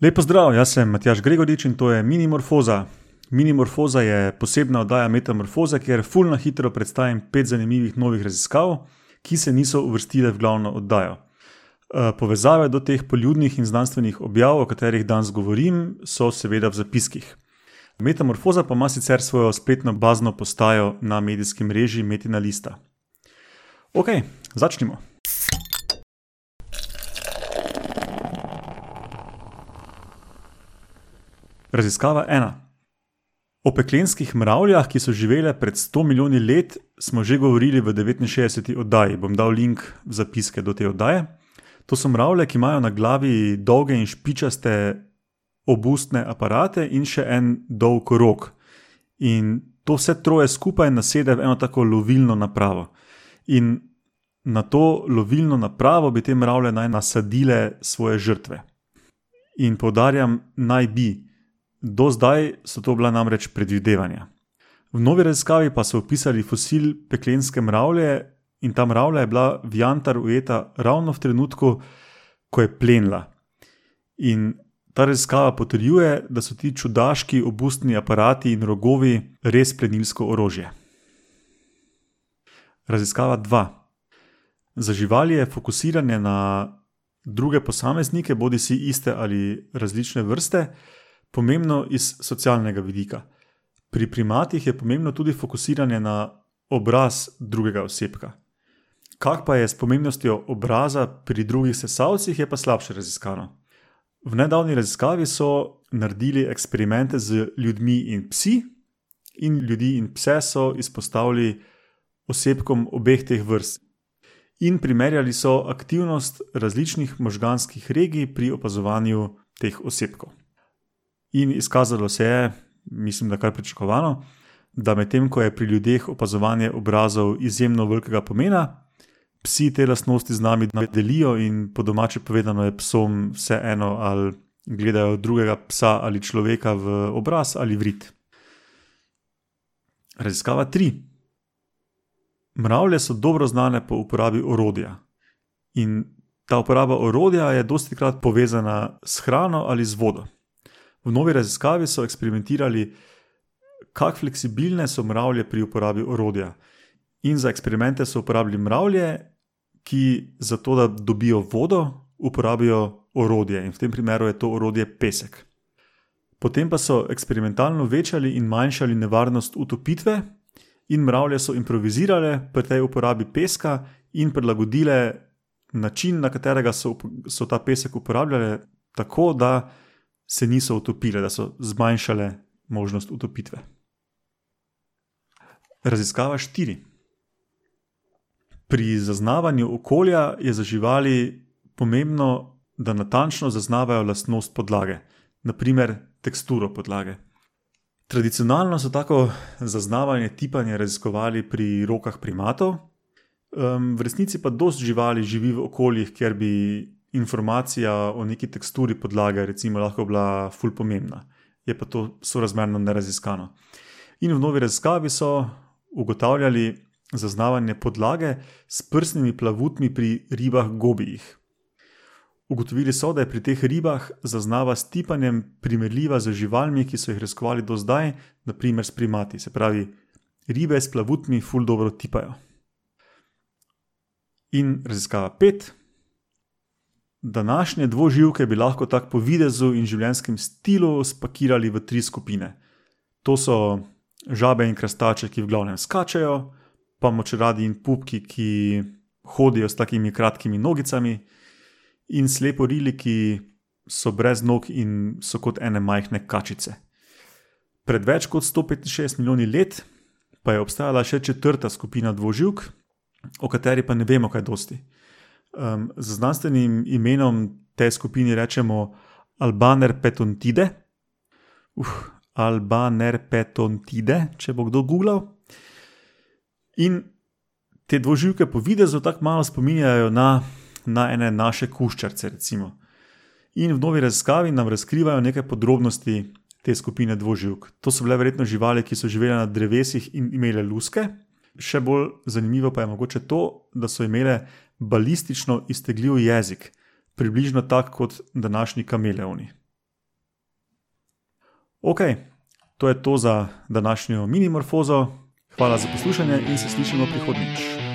Lepo zdrav, jaz sem Matjaš Gregorič in to je Minimorfoza. Minimorfoza je posebna oddaja Metamorfoza, kjer fulno hitro predstavim pet zanimivih novih raziskav, ki se niso uvrstile v glavno oddajo. Eh, povezave do teh poljudnih in znanstvenih objav, o katerih danes govorim, so seveda v zapiskih. Metamorfoza pa ima sicer svojo spletno bazno postajo na medijskem mreži Metina Lista. Ok, začnimo. Raziskava ena. O peklenskih mravljah, ki so živele pred 100 milijoni let, smo že govorili v 69. oddaji. Bom dal link v zapiske do te oddaje. To so mravlje, ki imajo na glavi dolge in špičaste obustne aparate in še en dolg rok. In to vse troje skupaj nasede v eno tako lovilno napravo. In na to lovilno napravo bi te mravlje naj nasadile svoje žrtve. In poudarjam, naj bi. Do zdaj so to bila namreč predvidevanja. V novi raziskavi pa so opisali fosil peklenske mravlje, in ta mravlja je bila v jantar ujeta ravno v trenutku, ko je plenila. In ta raziskava potrjuje, da so ti čudaški obustni aparati in rogovi res plenilsko orožje. Raziskava 2. Za živali je fokusiranje na druge posameznike, bodi si iste ali različne vrste, pomembno iz socialnega vidika. Pri primatih je pomembno tudi fokusiranje na obraz drugega osebka. Kak pa je s pomembnostjo obraza pri drugih sesalcih, je pa slabše raziskano. V nedavni raziskavi so naredili eksperimente z ljudmi in psi, in ljudi in pse so izpostavili osebkom obeh teh vrst. In primerjali so aktivnost različnih možganskih regij pri opazovanju teh osebkov. In izkazalo se je, mislim, da kar pričakovano, da medtem ko je pri ljudeh opazovanje obrazov izjemno velikega pomena, psi te lastnosti z nami delijo in po domače povedano je psom vseeno, ali gledajo drugega psa ali človeka v obraz ali v rit. Raziskava 3. Mravlje so dobro znane po uporabi orodja. In ta uporaba orodja je dosti krat povezana s hrano ali z vodo. V novi raziskavi so eksperimentirali, kako fleksibilne so mravlje pri uporabi orodja. In za eksperimente so uporabili mravlje, ki za to, da dobijo vodo, uporabijo orodje. In v tem primeru je to orodje pesek. Potem pa so eksperimentalno večali in manjšali nevarnost utopitve, in mravlje so improvizirale pri tej uporabi peska in prilagodile način, na katerega so, so ta pesek uporabljale, tako da se niso utopile, da so zmanjšale možnost utopitve. Raziskava 4. Pri zaznavanju okolja je za živali pomembno, da natančno zaznavajo lastnost podlage, naprimer teksturo podlage. Tradicionalno so tako zaznavanje tipanja raziskovali pri rokah primatov, v resnici pa dosti živali živi v okoljih, kjer bi informacija o neki teksturi podlage, recimo, lahko bila fulj pomembna, je pa to sorazmerno neraziskano. In v novi raziskavi so ugotavljali zaznavanje podlage s prstnimi plavutmi pri ribah gobijih. Ugotovili so, da je pri teh ribah zaznava s tipanjem primerljiva z živalmi, ki so jih raziskovali do zdaj, naprimer s primati, se pravi, ribe s plavutmi fulj dobro tipajo. In raziskava pet. Današnje dvoživke bi lahko tako po videzu in življenjskem stilu spakirali v tri skupine. To so žabe in krastače, ki v glavnem skačejo, pa močeradi in pupki, ki hodijo s takimi kratkimi nogicami, in sleporili, ki so brez nog in so kot ene majhne kačice. Pred več kot 165 milijoni let pa je obstajala še četrta skupina dvoživk, o kateri pa ne vemo kaj dosti. Um, z znanstvenim imenom te skupine rečemo Albaner petontide, uh, Albaner petontide, če bo kdo googlal. In te dvoživke po videzu tako malo spominjajo na, na ene naše kuščarce. Recimo. In v novi raziskavi nam razkrivajo nekaj podrobnosti te skupine dvoživk. To so bile verjetno živali, ki so živele na drevesih in imele luske. Še bolj zanimivo pa je mogoče to, da so imele balistično iztegljiv jezik, približno tak kot današnji kameleoni. Ok, to je to za današnjo minimorfozo. Hvala za poslušanje in se slišimo prihodnjič.